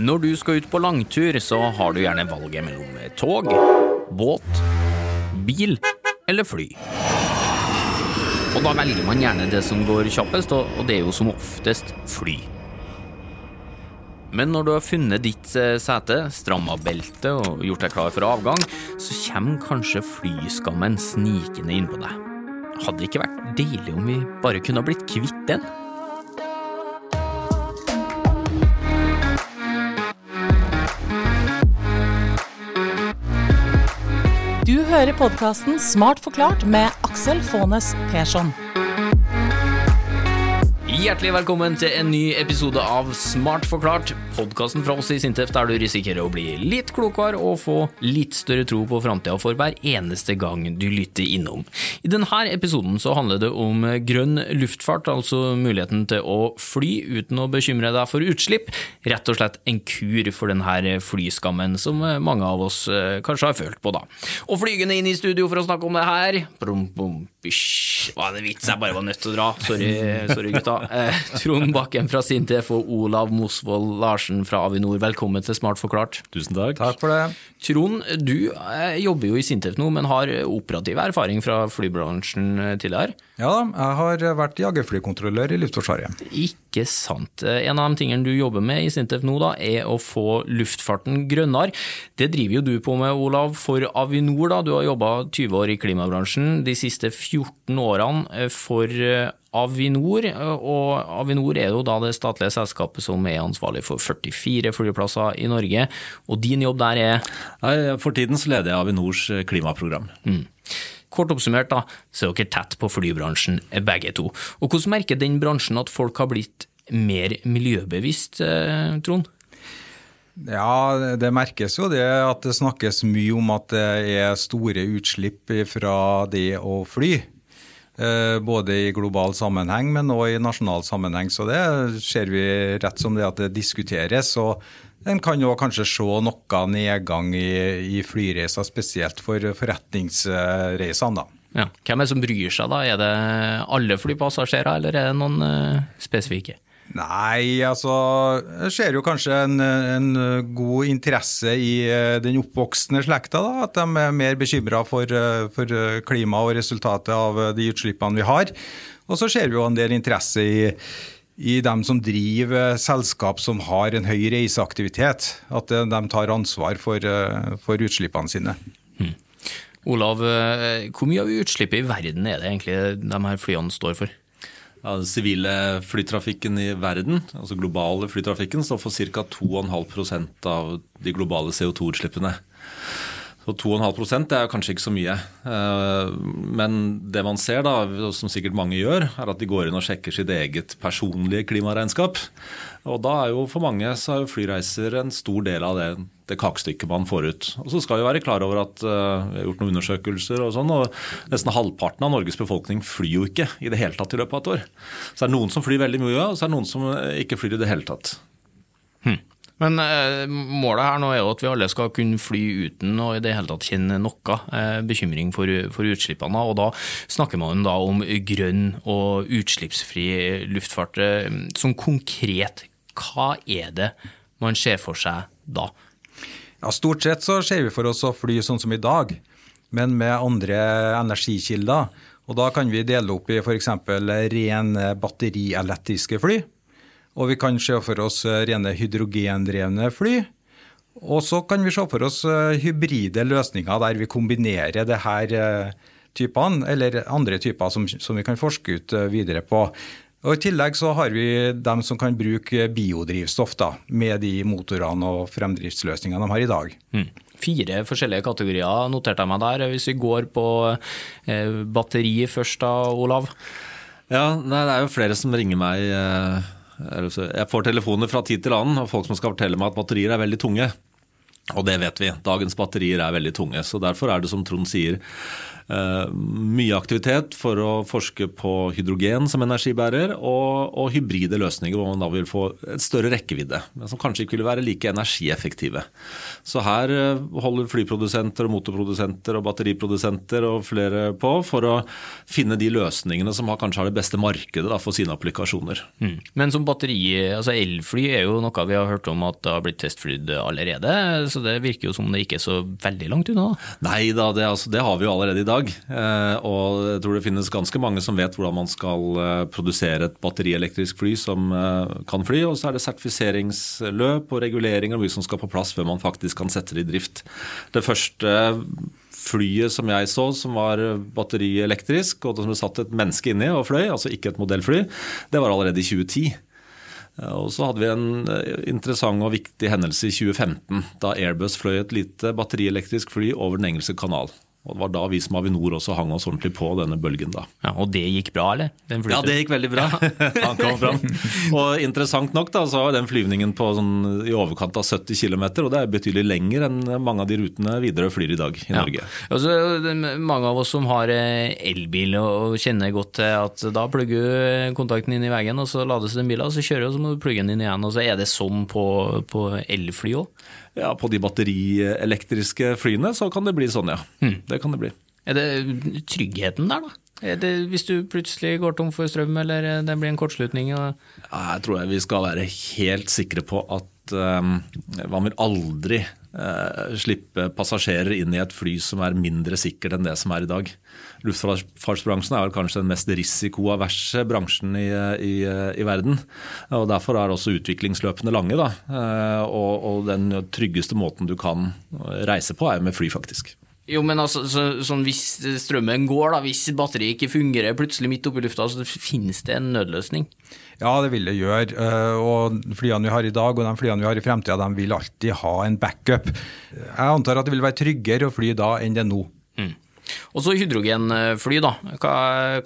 Når du skal ut på langtur, så har du gjerne valget mellom tog, båt, bil eller fly. Og da velger man gjerne det som går kjappest, og det er jo som oftest fly. Men når du har funnet ditt eh, sete, stramma beltet og gjort deg klar for avgang, så kommer kanskje flyskammen snikende innpå deg. Hadde det ikke vært deilig om vi bare kunne ha blitt kvitt den? Hører podkasten Smart forklart med Aksel Faanes Persson. Hjertelig velkommen til en ny episode av Smart forklart, podkasten fra oss i Sintef der du risikerer å bli litt klokere og få litt større tro på framtida for hver eneste gang du lytter innom. I denne episoden så handler det om grønn luftfart, altså muligheten til å fly uten å bekymre deg for utslipp. Rett og slett en kur for denne flyskammen som mange av oss eh, kanskje har følt på, da. Og flygende inn i studio for å snakke om det her Brum, bum, Bysj. Var det vits jeg bare var nødt til å dra? Sorry, sorry gutta. Eh, Trond Bakken fra Sintef og Olav Mosvold Larsen fra Avinor, velkommen til Smart forklart. Tusen takk. Takk for det. Trond, du eh, jobber jo i Sintef nå, men har operativ erfaring fra flybransjen eh, tidligere? Ja da, jeg har vært jagerflykontrollør i Luftforsvaret. Ikke sant. En av de tingene du jobber med i Sintef nå, da, er å få luftfarten grønnere. Det driver jo du på med, Olav, for Avinor. da. Du har jobba 20 år i klimabransjen. De siste 14 årene for Avinor, og Avinor er jo da det statlige selskapet som er ansvarlig for 44 flyplasser i Norge, og din jobb der er For tiden så leder jeg Avinors klimaprogram. Mm. Kort oppsummert da, så er dere tett på flybransjen begge to. Og Hvordan merker den bransjen at folk har blitt mer miljøbevisst, Trond? Ja, det merkes jo det at det snakkes mye om at det er store utslipp fra det å fly. Både i global sammenheng, men òg i nasjonal sammenheng. Så det ser vi rett som det at det diskuteres. og En kan jo kanskje se noe nedgang i, i flyreiser, spesielt for forretningsreisene. da. Ja. Hvem er det som bryr seg, da? Er det alle flypassasjerer, eller er det noen uh, spesifikke? Nei, altså Jeg ser jo kanskje en, en, god interesse i den oppvoksende slekta. da, At de er mer bekymra for, for klima og resultatet av de utslippene vi har. Og så ser vi jo en del interesse i, i dem som driver selskap som har en høy reiseaktivitet. At de tar ansvar for, for utslippene sine. Hmm. Olav, hvor mye av utslippet i verden er det egentlig de her flyene står for? Ja, Den sivile flytrafikken i verden, altså globale flytrafikken, står for ca. 2,5% av de globale CO2-utslippene. Så 2,5 det er kanskje ikke så mye. Men det man ser, da, som sikkert mange gjør, er at de går inn og sjekker sitt eget personlige klimaregnskap. Og da er jo for mange så er flyreiser en stor del av det, det kakestykket man får ut. Og så skal vi være klar over at uh, vi har gjort noen undersøkelser og sånn, og nesten halvparten av Norges befolkning flyr jo ikke i det hele tatt i løpet av et år. Så det er noen som flyr veldig mye, og så er det noen som ikke flyr i det hele tatt. Hmm. Men eh, målet her nå er jo at vi alle skal kunne fly uten å i det hele tatt kjenne noe eh, bekymring for, for, utslippene. Og da snakker man da om grønn og utslippsfri luftfart. Som konkret, hva er det man ser for seg da? Ja, Stort sett så ser vi for oss å fly sånn som i dag, men med andre energikilder. Og Da kan vi dele opp i f.eks. rene batterielektriske fly. Og vi kan se for oss rene hydrogendrevne fly. Og så kan vi se for oss hybride løsninger der vi kombinerer det her typene, eller andre typer som, som vi kan forske ut videre på. Og I tillegg så har vi dem som kan bruke biodrivstoff da, med de motorene og fremdriftsløsningene de har i dag. Mm. Fire forskjellige kategorier noterte jeg meg der. Hvis vi går på eh, batteri først da, Olav? Ja, nei, det er jo flere som ringer meg. Eh, jeg får telefoner fra tid til annen og folk som skal fortelle meg at batterier er veldig tunge. Og det vet vi. Dagens batterier er veldig tunge. Så derfor er det som Trond sier, mye aktivitet for å forske på hydrogen som energibærer, og, og, hybride løsninger hvor man da vil få et større rekkevidde, men som kanskje ikke vil være like energieffektive. Så her eh, holder flyprodusenter og motorprodusenter og batteriprodusenter og flere på for å finne de løsningene som har, kanskje har det beste markedet da, for sine applikasjoner. Mm. Men som batteri, altså elfly er jo noe vi har hørt om at det har blitt testflydd allerede, så det virker jo som det ikke er så veldig langt unna? Nei da, det, altså, det har vi jo allerede i dag dag. Eh, og jeg tror det finnes ganske mange som vet hvordan man skal eh, produsere et batterielektrisk fly som eh, kan fly. Og så er det sertifiseringsløp og reguleringer og mye som skal på plass før man faktisk kan sette det i drift. Det første flyet som jeg så, som var batterielektrisk, og som det satt et menneske inni og fløy, altså ikke et modellfly, det var allerede i 2010. Og så hadde vi en interessant og viktig hendelse i 2015, da Airbus fløy et lite batterielektrisk fly over Den engelske kanal. Og Det var da vi som Avinor også hang oss ordentlig på denne bølgen. da. Ja, Og det gikk bra, eller? Ja, det gikk veldig bra. Han kom fram. Og interessant nok da, så var den flyvningen på sånn, i overkant av 70 km, og det er betydelig lenger enn mange av de rutene Widerøe flyr i dag i ja. Norge. Altså, mange av oss som har eh, elbil og kjenner godt til at da plugger du kontakten inn i veggen, og så lades den bilen, og så kjører du, og så må du plugge den inn igjen. og så Er det sånn på, på elfly òg? Ja, På de batterielektriske flyene så kan det bli sånn, ja. Mm. Det kan det bli. Er det tryggheten der, da? Det, hvis du plutselig går tom for strøm eller det blir en kortslutning? Og... Ja, jeg tror jeg vi skal være helt sikre på at um, man vil aldri uh, slippe passasjerer inn i et fly som er mindre sikkert enn det som er i dag. Luftfartsbransjen er kanskje den mest risikoaverse bransjen i, i, i, verden. og Derfor er også utviklingsløpene lange. Uh, og, og den tryggeste måten du kan reise på, er med fly, faktisk. Jo, men altså, så, sånn, Hvis strømmen går, da, hvis batteriet ikke fungerer plutselig midt oppi lufta, så finnes det en nødløsning? Ja, det vil det gjøre. Eh, og Flyene vi har i dag og de flyene vi har i fremtida, de vil alltid ha en backup. Jeg antar at det vil være tryggere å fly da enn det er nå. Mm. Og så hydrogenfly, da. Hva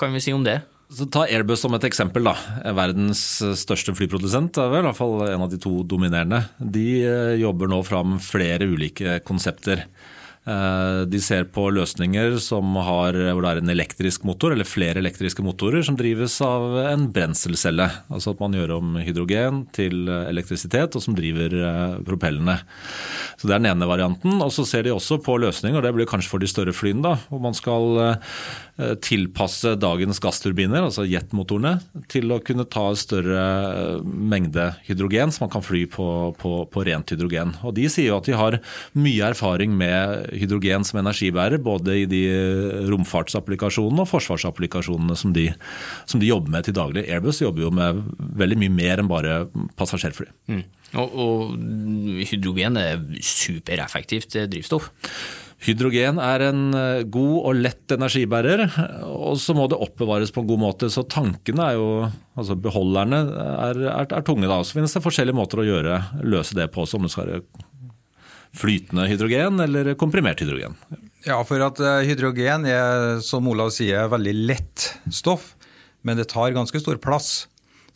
kan vi si om det? Så Ta Airbus som et eksempel. da. Verdens største flyprodusent, er vel i hvert fall en av de to dominerende. De eh, jobber nå fram flere ulike konsepter. Eh, de ser på løsninger som har, hvor det er en elektrisk motor, eller flere elektriske motorer, som drives av en brenselcelle. Altså at man gjør om hydrogen til elektrisitet, og som driver eh, propellene. Så Det er den ene varianten. Og Så ser de også på løsninger, og det blir kanskje for de større flyene, da, hvor man skal eh, tilpasse dagens gassturbiner, altså jetmotorene, til å kunne ta større mengde hydrogen, så man kan fly på, på, på rent hydrogen. Og De sier jo at de har mye erfaring med hydrogen som energibærer, både i de romfartsapplikasjonene og forsvarsapplikasjonene som de, som de, jobber med til daglig. Airbus jobber jo med veldig mye mer enn bare passasjerfly. Mm. Og, og, hydrogen er supereffektivt drivstoff? Hydrogen er en eh, god og lett energibærer, og så må det oppbevares på en god måte. Så tankene er jo, altså beholderne er, er, er tunge. da. Så finnes det forskjellige måter å gjøre, løse det på, som det skal flytende hydrogen eller komprimert hydrogen? Ja, for at eh, hydrogen er, som Olav sier, veldig lett stoff, men det tar ganske stor plass.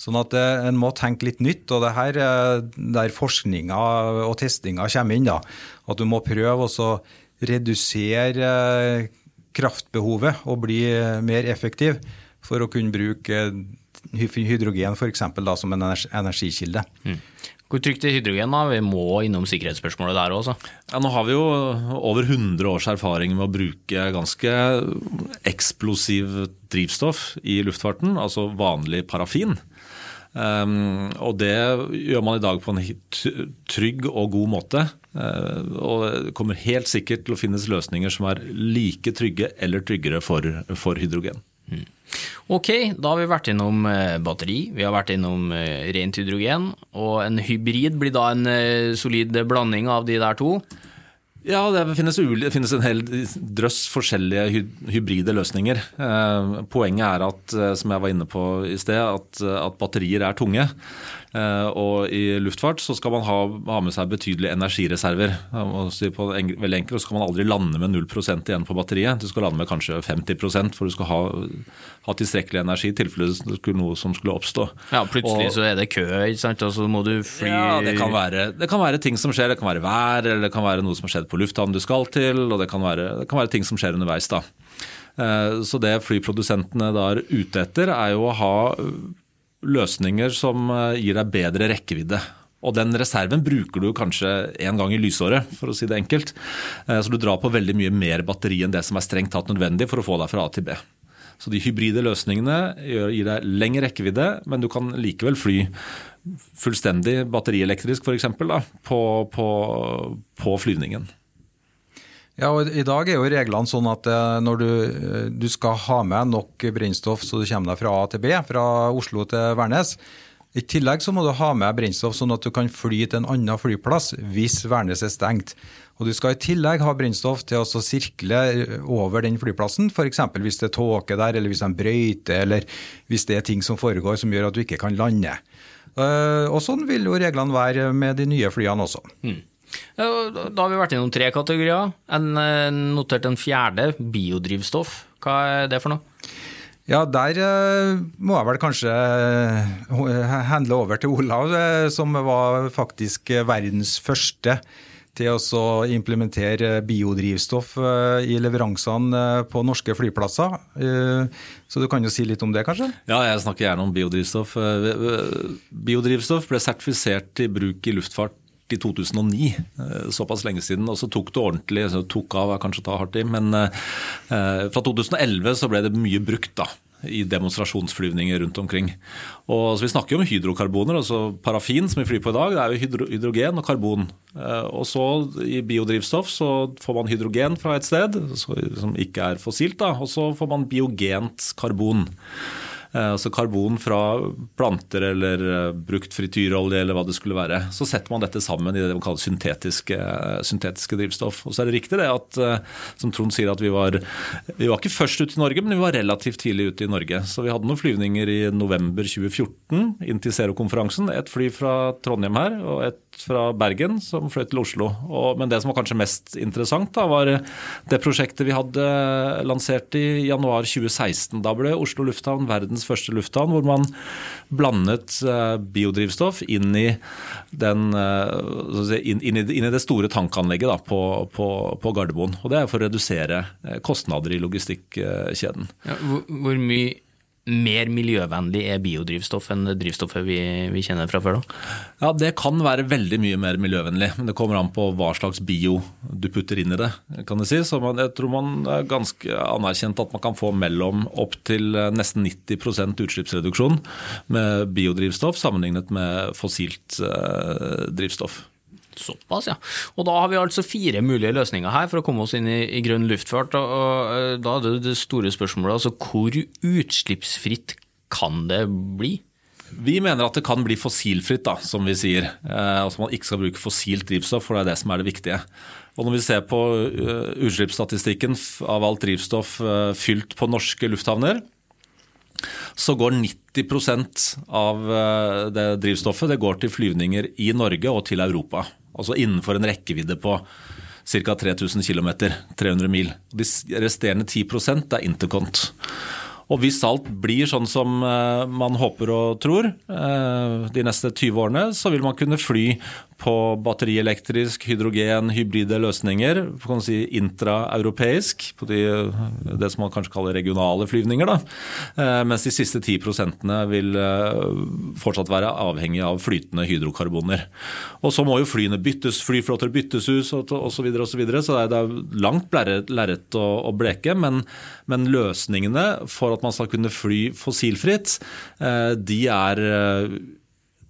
Sånn at eh, en må tenke litt nytt, og det her der forskninga og testinga kommer inn. da, At du må prøve å redusere eh, kraftbehovet og bli mer effektiv for å kunne bruke hydrogen for eksempel, da, som en energikilde. Mm. Hvor trygt er hydrogen? da? Vi må innom sikkerhetsspørsmålet der også. Ja, nå har vi jo over 100 års erfaring med å bruke ganske eksplosiv drivstoff i luftfarten, altså vanlig parafin. Um, og det gjør man i dag på en trygg og god måte. Uh, og det kommer helt sikkert til å finnes løsninger som er like trygge eller tryggere for, for hydrogen. Ok, da har vi vært innom eh, batteri, vi har vært innom eh, rent hydrogen, og en hybrid blir da en eh, solid blanding av de der to. Ja, det finnes, det finnes, en hel drøss forskjellige hybride løsninger. Poenget er at, som jeg var inne på i sted, at, at batterier er tunge. Eh, og i luftfart så skal man ha, ha med seg betydelige energireserver. På en, veldig enkelt, så skal man aldri lande med 0% igjen på batteriet. Du skal lande med kanskje 50% for du skal ha, ha tilstrekkelig energi i tilfelle noe som skulle oppstå. Ja, plutselig og, så er det kø, ikke sant? og så må du fly Ja, det kan, være, det kan være ting som skjer. Det kan være vær, eller det kan være noe som har skjedd på lufthavnen du skal til, og det kan være, det kan være ting som skjer underveis. da. Eh, så det flyprodusentene da er ute etter, er jo å ha løsninger som eh, gir deg bedre rekkevidde. Og den reserven bruker du kanskje én gang i lysåret, for å si det enkelt. Eh, så du drar på veldig mye mer batteri enn det som er strengt tatt nødvendig for å få deg fra A til B. Så de hybride løsningene gir deg lengre rekkevidde, men du kan likevel fly fullstendig batterielektrisk f.eks. På, på, på flyvningen. Ja, og I dag er jo reglene sånn at eh, når du, eh, du skal ha med nok brennstoff så du kommer deg fra A til B, fra Oslo til Værnes, i tillegg så må du ha med brennstoff sånn at du kan fly til en annen flyplass hvis Værnes er stengt. Og Du skal i tillegg ha brennstoff til å sirkle over den flyplassen, f.eks. hvis det er tåke der, eller hvis de brøyter, eller hvis det er ting som foregår som gjør at du ikke kan lande. Eh, og Sånn vil jo reglene være med de nye flyene også. Mm. Da har vi vært innom tre kategorier. En eh, notert en fjerde, biodrivstoff. Hva er det for noe? Ja, Der uh, må jeg vel kanskje uh, handle over til Olav, som var faktisk verdens første til å implementere biodrivstoff i leveransene på norske flyplasser. Så du kan jo si litt om det, kanskje? Ja, jeg snakker gjerne om biodrivstoff. Biodrivstoff ble sertifisert til bruk i luftfart i 2009, eh, såpass lenge siden. Og så tok det ordentlig, så tok av er kanskje å ta hardt i, men eh, fra 2011 så ble det mye brukt da, i demonstrasjonsflyvninger rundt omkring. Og så Vi snakker jo om hydrokarboner, altså parafin som vi flyr på i dag. Det er jo hydro, hydrogen og karbon. Eh, og så I biodrivstoff så får man hydrogen fra et sted som ikke er fossilt, da, og så får man biogent karbon. Eh, altså karbon fra planter eller eh, brukt frityrolje eller hva det skulle være. Så setter man dette sammen i det man kaller syntetiske, syntetiske drivstoff. Og så er det riktig det at, eh, som Trond sier, at vi var, vi var ikke først ute i Norge, men vi var relativt tidlig ute i Norge. Så vi hadde noen flyvninger i november 2014 inn til Zero-konferansen. Et fly fra Trondheim her og et fra Bergen som fløy til Oslo. Og, men det som var kanskje mest interessant, da, var det prosjektet vi hadde lansert i januar 2016. Da ble Oslo lufthavn verdens første lufthavn hvor man blandet eh, biodrivstoff inn i, den, eh, inn, inn, i, det store tankanlegget da, på, på, på, Gardermoen. Og det er for å redusere eh, kostnader i logistikkjeden. Ja, hvor, hvor mye mer miljøvennlig er biodrivstoff enn drivstoffet vi, vi, kjenner fra før? da? Ja, Det kan være veldig mye mer miljøvennlig, men det kommer an på hva slags bio du putter inn i det. kan du si. Så man, jeg tror man er ganske anerkjent at man kan få mellom opp til eh, nesten 90% utslippsreduksjon med biodrivstoff sammenlignet med fossilt eh, drivstoff. Såpass, ja. Og da har vi altså fire mulige løsninger her for å komme oss inn i, i grønn luftfart. Og, og, eh, da er det det store spørsmålet, altså hvor utslippsfritt kan det bli? Vi mener at det kan bli fossilfritt, da, som vi sier. Eh, altså man ikke skal bruke fossilt drivstoff, for det er det som er det viktige. Og Når vi ser på uh, utslippsstatistikken av alt drivstoff uh, fylt på norske lufthavner, så går 90 av det drivstoffet det går til flyvninger i Norge og til Europa altså innenfor en rekkevidde på ca. 3000 km, 300 mil. De resterende 10% er intercont. Og hvis alt blir sånn som eh, man håper og tror eh, de neste 20 årene, så vil man kunne fly på batterielektrisk, hydrogen, hybride løsninger, kan si intraeuropeisk, på de, det som man kanskje kaller regionale flyvninger. Da. Eh, mens de siste 10 vil eh, fortsatt være avhengig av flytende hydrokarboner. Og så må jo flyene byttes, flyflåter byttes ut osv., så, videre, og så, videre, så det er langt lerret å, bleke. Men, men, løsningene for at man skal kunne fly fossilfritt, eh, de er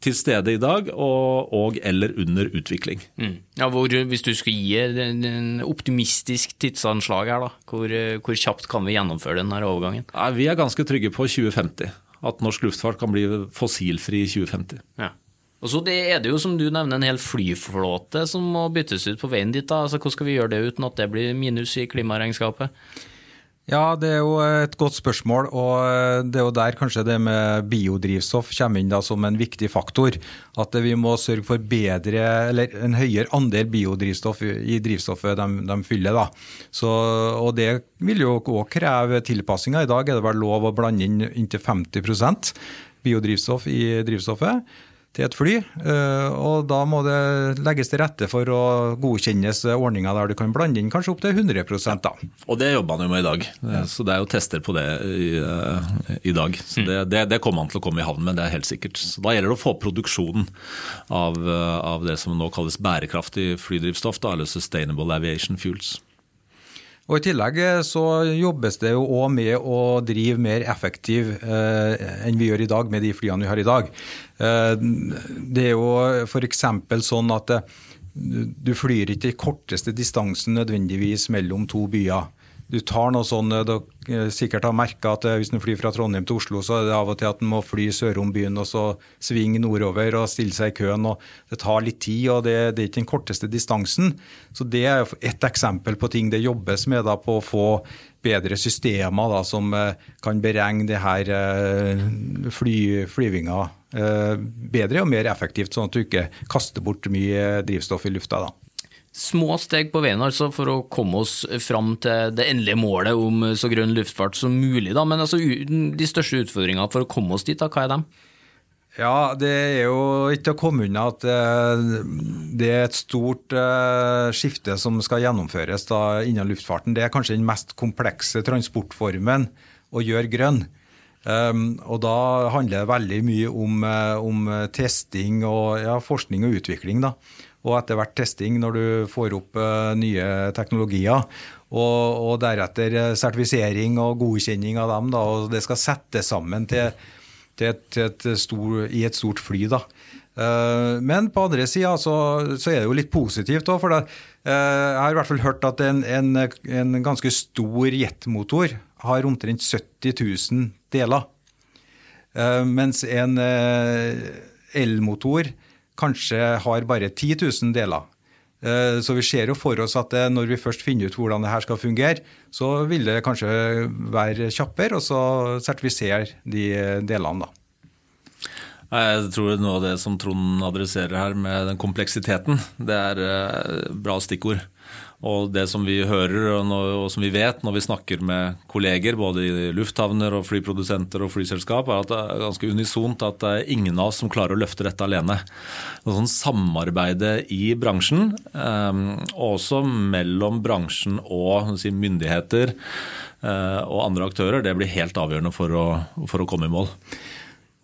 til stede i dag og, og eller under utvikling. Mm. Ja, hvor, hvis du skulle gi en optimistisk tidsanslag her, da, hvor, hvor, kjapt kan vi gjennomføre denne overgangen? Ja, vi er ganske trygge på 2050. At norsk luftfart kan bli fossilfri i 2050. Ja. Og så er det jo, som du nevner, en hel flyflåte som må byttes ut på veien dit. da. Altså, Hvordan skal vi gjøre det uten at det blir minus i klimaregnskapet? Ja, det er jo et godt spørsmål. Og det er jo der kanskje det med biodrivstoff kommer inn da som en viktig faktor. At vi må sørge for bedre, eller en høyere andel biodrivstoff i drivstoffet de, de fyller. da. Så, og det vil jo òg kreve tilpassinger. I dag er det vel lov å blande inn inntil 50% biodrivstoff i drivstoffet til et fly. Eh, og da må det legges til rette for å godkjennes ordninger der du kan blande inn kanskje opptil 100 da. Og det jobber man jo med i dag. Så det er jo tester på det i, eh, i dag. Så det, det, det, kommer han til å komme i havn med, det er helt sikkert. Så da gjelder det å få produksjonen av, eh, av det som nå kalles bærekraftig flydrivstoff, da, eller Sustainable Aviation Fuels. Og I tillegg eh, så jobbes det jo òg med å drive mer effektiv eh, enn vi gjør i dag med de flyene vi har i dag. Eh, det er jo f.eks. sånn at eh, du flyr ikke korteste distansen nødvendigvis mellom to byer du tar noe sånn, eh, Dere eh, sikkert har merka at eh, hvis du flyr fra Trondheim til Oslo, så er det av og til at en må fly sørom byen og så svinge nordover og stille seg i køen. og Det tar litt tid, og det, det er ikke den korteste distansen. Så Det er et eksempel på ting det jobbes med da, på å få bedre systemer da, som kan beregne det her fly, flyvinga bedre og mer effektivt, sånn at du ikke kaster bort mye drivstoff i lufta. da. Små steg på veien altså for å komme oss fram til det endelige målet om så grønn luftfart som mulig. Da. Men altså, de største utfordringene for å komme oss dit, da, hva er dem? Ja, Det er jo ikke å komme unna at eh, det er et stort eh, skifte som skal gjennomføres da innen luftfarten. Det er kanskje den mest komplekse transportformen å gjøre grønn. Um, og da handler det veldig mye om, eh, om testing og ja, forskning og utvikling. da og etter hvert testing når du får opp uh, nye teknologier. Og, og, deretter eh, sertifisering og godkjenning av dem. Da, og det skal settes sammen til, til et, til et stor, i et stort fly. da. Uh, men på andre sida så, så, er det jo litt positivt òg. For det, jeg har i hvert fall hørt at en, en, en ganske stor jetmotor har omtrent 70 000 deler. mens en elmotor kanskje har bare 10 000 deler. Eh, så vi ser jo for oss at eh, når vi først finner ut hvordan det her skal fungere, så vil det kanskje være kjappere så sertifisere de delene, da. Jeg tror noe av det som Trond adresserer her med den kompleksiteten, det er eh, bra stikkord. Og det som vi hører og, som vi vet når vi snakker med kolleger både i lufthavner og flyprodusenter og flyselskap, er at det er ganske unisont at det er ingen av oss som klarer å løfte dette alene. Noe sånn Samarbeidet i bransjen, og også mellom bransjen og si, myndigheter eh, og andre aktører, det blir helt avgjørende for å, for å komme i mål.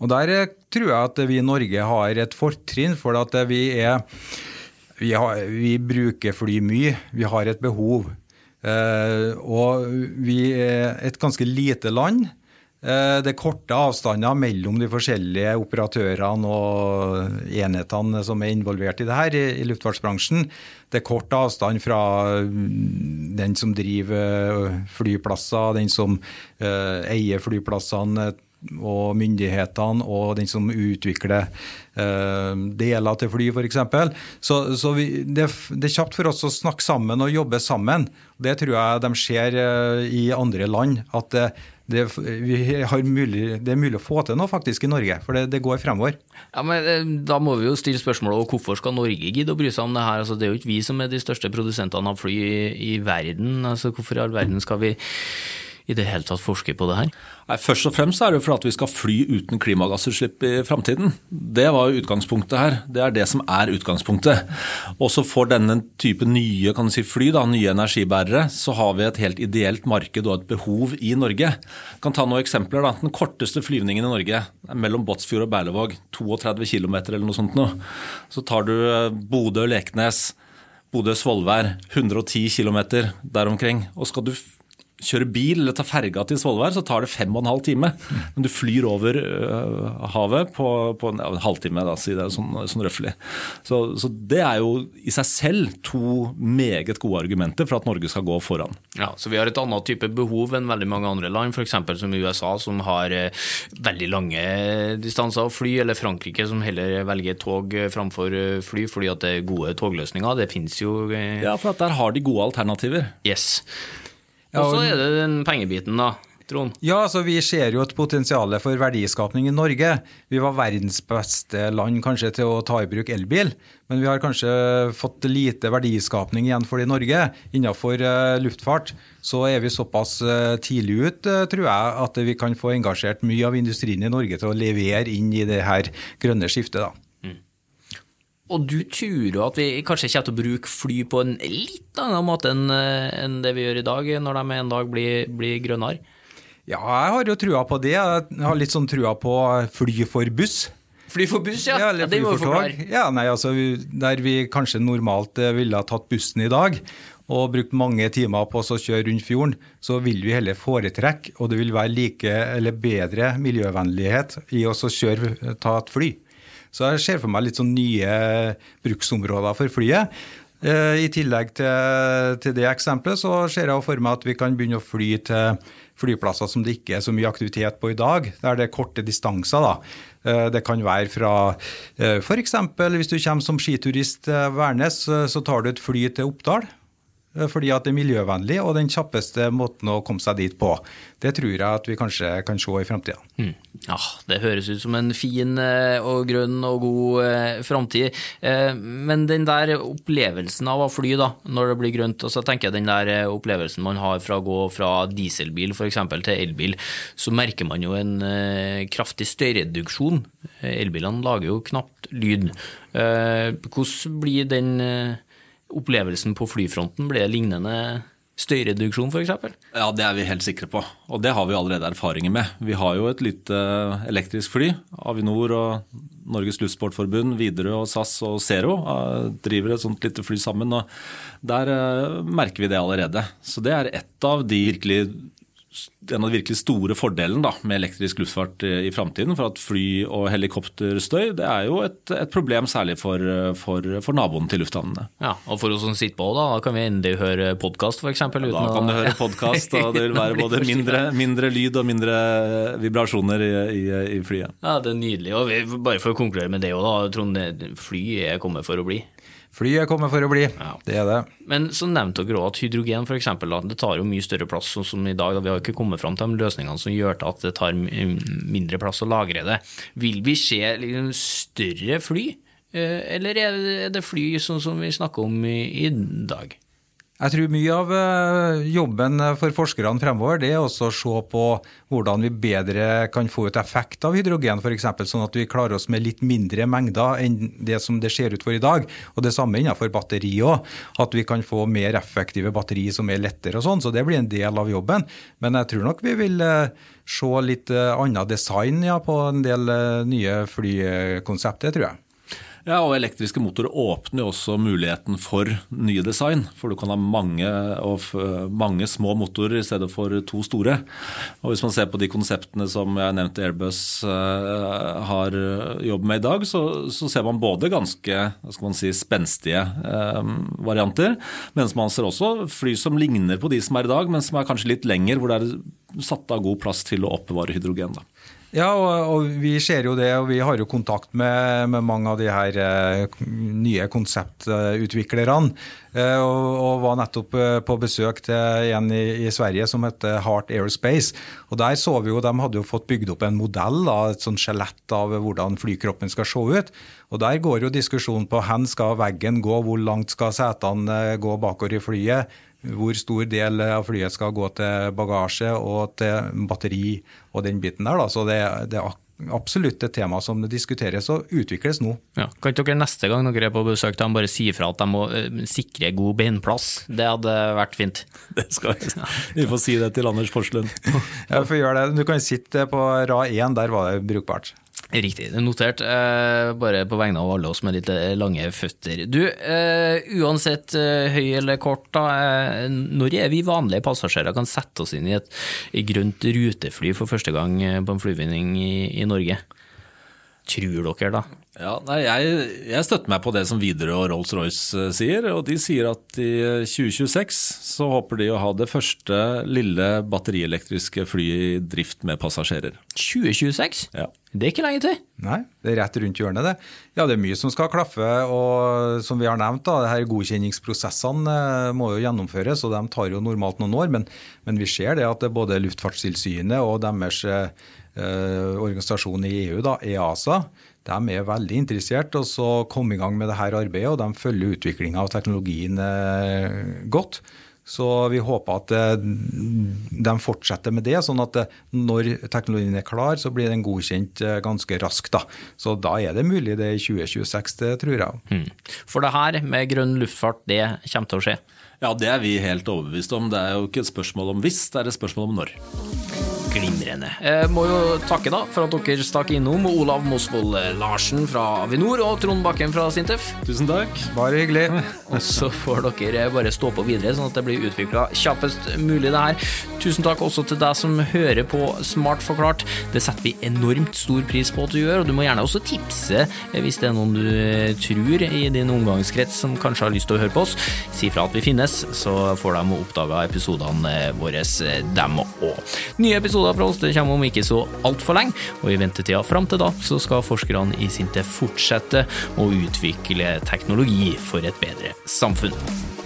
Og Der tror jeg at vi i Norge har et fortrinn, for at vi er vi, har, vi, bruker fly mye. Vi har et behov. Eh, og vi er et ganske lite land. Eh, det er korte avstander mellom de forskjellige operatørene og enhetene som er involvert i det her i, i luftfartsbransjen. Det er kort avstand fra mm, den som driver flyplasser, den som eh, eier flyplassene og myndighetene og den som utvikler uh, deler til fly, f.eks. Så, så vi, det, det, er kjapt for oss å snakke sammen og jobbe sammen. Det tror jeg de ser uh, i andre land. at det, det, mulig, det, er mulig å få til noe faktisk i Norge, for det, det, går fremover. Ja, men eh, Da må vi jo stille spørsmålet hvorfor skal Norge gidde å bry seg om det her? Altså, det er jo ikke vi som er de største produsentene av fly i, i verden. Altså, hvorfor i all verden skal vi i det hele tatt forske på det her? Nei, først og fremst er det for at vi skal fly uten klimagassutslipp i framtiden. Det var jo utgangspunktet her. Det er det som er utgangspunktet. Også for denne type nye kan du si, fly, da, nye energibærere, så har vi et helt ideelt marked og et behov i Norge. Jeg kan ta noen eksempler. Da. Den korteste flyvningen i Norge er mellom Båtsfjord og Berlevåg. 32 km eller noe sånt noe. Så tar du eh, Bodø-Leknes. Bodø-Svolvær, 110 km der omkring. Og skal du kjøre bil eller ta ferga til Svolvær, så tar det fem og en halv time. Men du flyr over uh, havet på, på en, ja, en, halvtime, da, si det sånn, sånn røftlig. Så, så, det er jo i seg selv to meget gode argumenter for at Norge skal gå foran. Ja, Så vi har et annet type behov enn veldig mange andre land, f.eks. som USA, som har uh, veldig lange distanser å fly, eller Frankrike, som heller velger tog framfor fly fordi at det er gode togløsninger. Det finnes jo uh, Ja, for at der har de gode alternativer. Yes. Og så er det den pengebiten, da. Trond? Ja, altså Vi ser jo et potensial for verdiskapning i Norge. Vi var verdens beste land kanskje til å ta i bruk elbil, men vi har kanskje fått lite verdiskapning igjen for det i Norge. Innenfor uh, luftfart så er vi såpass uh, tidlig ut, uh, tror jeg, at vi kan få engasjert mye av industrien i Norge til å levere inn i det her grønne skiftet. da. Og du tror jo at vi kanskje kommer til å bruke fly på en litt annen måte enn, enn det vi gjør i dag, når de en dag blir, blir grønnere? Ja, jeg har jo trua på det. Jeg har litt sånn trua på fly for buss. Fly for buss, ja. ja, ja det må vi forklare. Ja, nei, altså, der vi kanskje normalt eh, ville ha tatt bussen i dag og brukt mange timer på å kjøre rundt fjorden, så vil vi heller foretrekke, og det vil være like eller bedre miljøvennlighet i å kjøre, ta et fly. Så jeg ser for meg litt sånn nye bruksområder for flyet. Eh, I tillegg til, til det eksempelet så ser jeg for meg at vi kan begynne å fly til flyplasser som det ikke er så mye aktivitet på i dag, der det er korte distanser. da. Eh, det kan være fra eh, f.eks. hvis du kommer som skiturist til Værnes, så tar du et fly til Oppdal. Eh, fordi at det er miljøvennlig og den kjappeste måten å komme seg dit på. Det tror jeg at vi kanskje kan se i framtida. Mm. Ja, det høres ut som en fin eh, og grønn og god eh, framtid. Men den der opplevelsen av å fly da, når det blir grønt, og så tenker jeg den der opplevelsen man har fra å gå fra dieselbil f.eks. til elbil, så merker man jo en kraftig støyreduksjon. Elbilene lager jo knapt lyd. hvordan blir den opplevelsen på flyfronten? Ble lignende støyreduksjon f.eks.? Ja, det er vi helt sikre på. Og det har vi allerede erfaringer med. Vi har jo et lite elektrisk fly. Avinor og Norges Luftsportforbund, Widerøe og SAS og Zero eh, driver et sånt lite fly sammen. og Der eh, merker vi det allerede. Så det er et av de virkelig en av de virkelig store fordelene med elektrisk luftfart i, i framtiden. For at fly- og helikopterstøy det er jo et, et problem særlig for, for, for naboene til lufthavnene. Ja, Og for oss som sitter på, da, da kan vi endelig høre podkast f.eks. Ja, da kan du høre podkast, og det vil være både mindre, mindre lyd og mindre vibrasjoner i, i, i, flyet. Ja, Det er nydelig. og vi, Bare for å konkludere med det òg, Trond. Fly er kommet for å bli. Flyet kommer for å bli, ja. det er det. Men så nevnte dere også at hydrogen for eksempel, det tar jo mye større plass sånn som i dag. Da vi har ikke kommet fram til de løsningene som gjør til at det tar mindre plass å lagre det. Vil vi se liksom større fly, eh, eller er det fly sånn som vi snakker om i, i dag? Jeg tror mye av eh, jobben for forskerne fremover det er også å se på hvordan vi bedre kan få ut effekt av hydrogen, f.eks. Sånn at vi klarer oss med litt mindre mengder enn det som det ser ut for i dag. Og Det samme innenfor batteri òg. At vi kan få mer effektive batteri som er lettere og sånn. Så det blir en del av jobben. Men jeg tror nok vi vil eh, se litt eh, annet design ja, på en del nye flykonsepter, tror jeg. Ja, og elektriske motorer åpner jo også muligheten for nye design. For du kan ha mange, mange, små motorer i stedet for to store. Og Hvis man ser på de konseptene som jeg nevnte Airbus uh, har jobbet med i dag, så, så, ser man både ganske skal man si, spenstige uh, varianter, mens man ser også fly som ligner på de som er i dag, men som er kanskje litt lenger, hvor det er satt av god plass til å oppbevare hydrogen. da. Ja, og, og, vi ser jo det, og vi har jo kontakt med, med mange av de her eh, nye konseptutviklerne. Eh, og, og, var nettopp eh, på besøk til en i, i, Sverige som heter Heart Aerospace. Og Der så vi jo, De hadde jo fått bygd opp en modell, da, et sånn skjelett av hvordan flykroppen skal se ut. Og Der går jo diskusjonen på hvor skal veggen gå, hvor langt skal setene eh, gå bakover i flyet hvor stor del av flyet skal gå til bagasje og til batteri og den biten der. Da. Så det, det, er absolutt et tema som diskuteres og utvikles nå. Ja. Kan ikke dere neste gang dere er på besøk dem bare si fra at de må uh, sikre god beinplass? Det hadde vært fint. Det skal vi. Vi får si det til Anders Forslund. ja, vi får gjøre det. Du kan sitte på rad én, der var det brukbart. Riktig, er notert. Eh, bare på vegne av alle oss med litt eh, lange føtter. Du, eh, uansett høy eller kort, da, når er vi vanlige passasjerer kan sette oss inn i et grønt rutefly for første gang på en flyvinning i, i Norge? Tror dere, da? Ja, nei, jeg, jeg støtter meg på det som Widerøe og Rolls-Royce eh, sier. og De sier at i 2026 så håper de å ha det første lille batterielektriske flyet i drift med passasjerer. 2026? Ja. Det er ikke lenge til. Nei, det er rett rundt hjørnet, det. Ja, det er mye som skal klaffe. Og som vi har nevnt, da, det her godkjenningsprosessene eh, må jo gjennomføres, og de tar jo normalt noen år. Men, men vi ser det at det både Luftfartstilsynet og deres eh, organisasjon i EU, da, EASA, de er veldig interessert i å komme i gang med dette arbeidet, og de følger utviklinga av teknologien eh, godt. Så vi håper at eh, de fortsetter med det, sånn at eh, når teknologien er klar, så blir den godkjent ganske raskt. da. Så da er det mulig det i 2026, det tror jeg. Mm. For det her med grønn luftfart, det kommer til å skje? Ja, det er vi helt overbevist om. Det er jo ikke et spørsmål om hvis, det er et spørsmål om når. Glimrende. Jeg må jo takke da for at dere stakk innom Olav Mosvold Larsen fra Avinor og Trond Bakken fra Sintef. Tusen takk. Bare hyggelig. Og så får dere bare stå på videre, sånn at det blir utvikla kjappest mulig, det her. Tusen takk også til deg som hører på Smart forklart. Det setter vi enormt stor pris på at du gjør, og du må gjerne også tipse hvis det er noen du tror i din omgangskrets som kanskje har lyst til å høre på oss. Si fra at vi finnes, så får de oppdaga episodene våre, dem òg. Nye episoder episoder fra oss. Det kommer om ikke så altfor lenge, og i ventetida fram til da så skal forskerne i Sinte fortsette å utvikle teknologi for et bedre samfunn.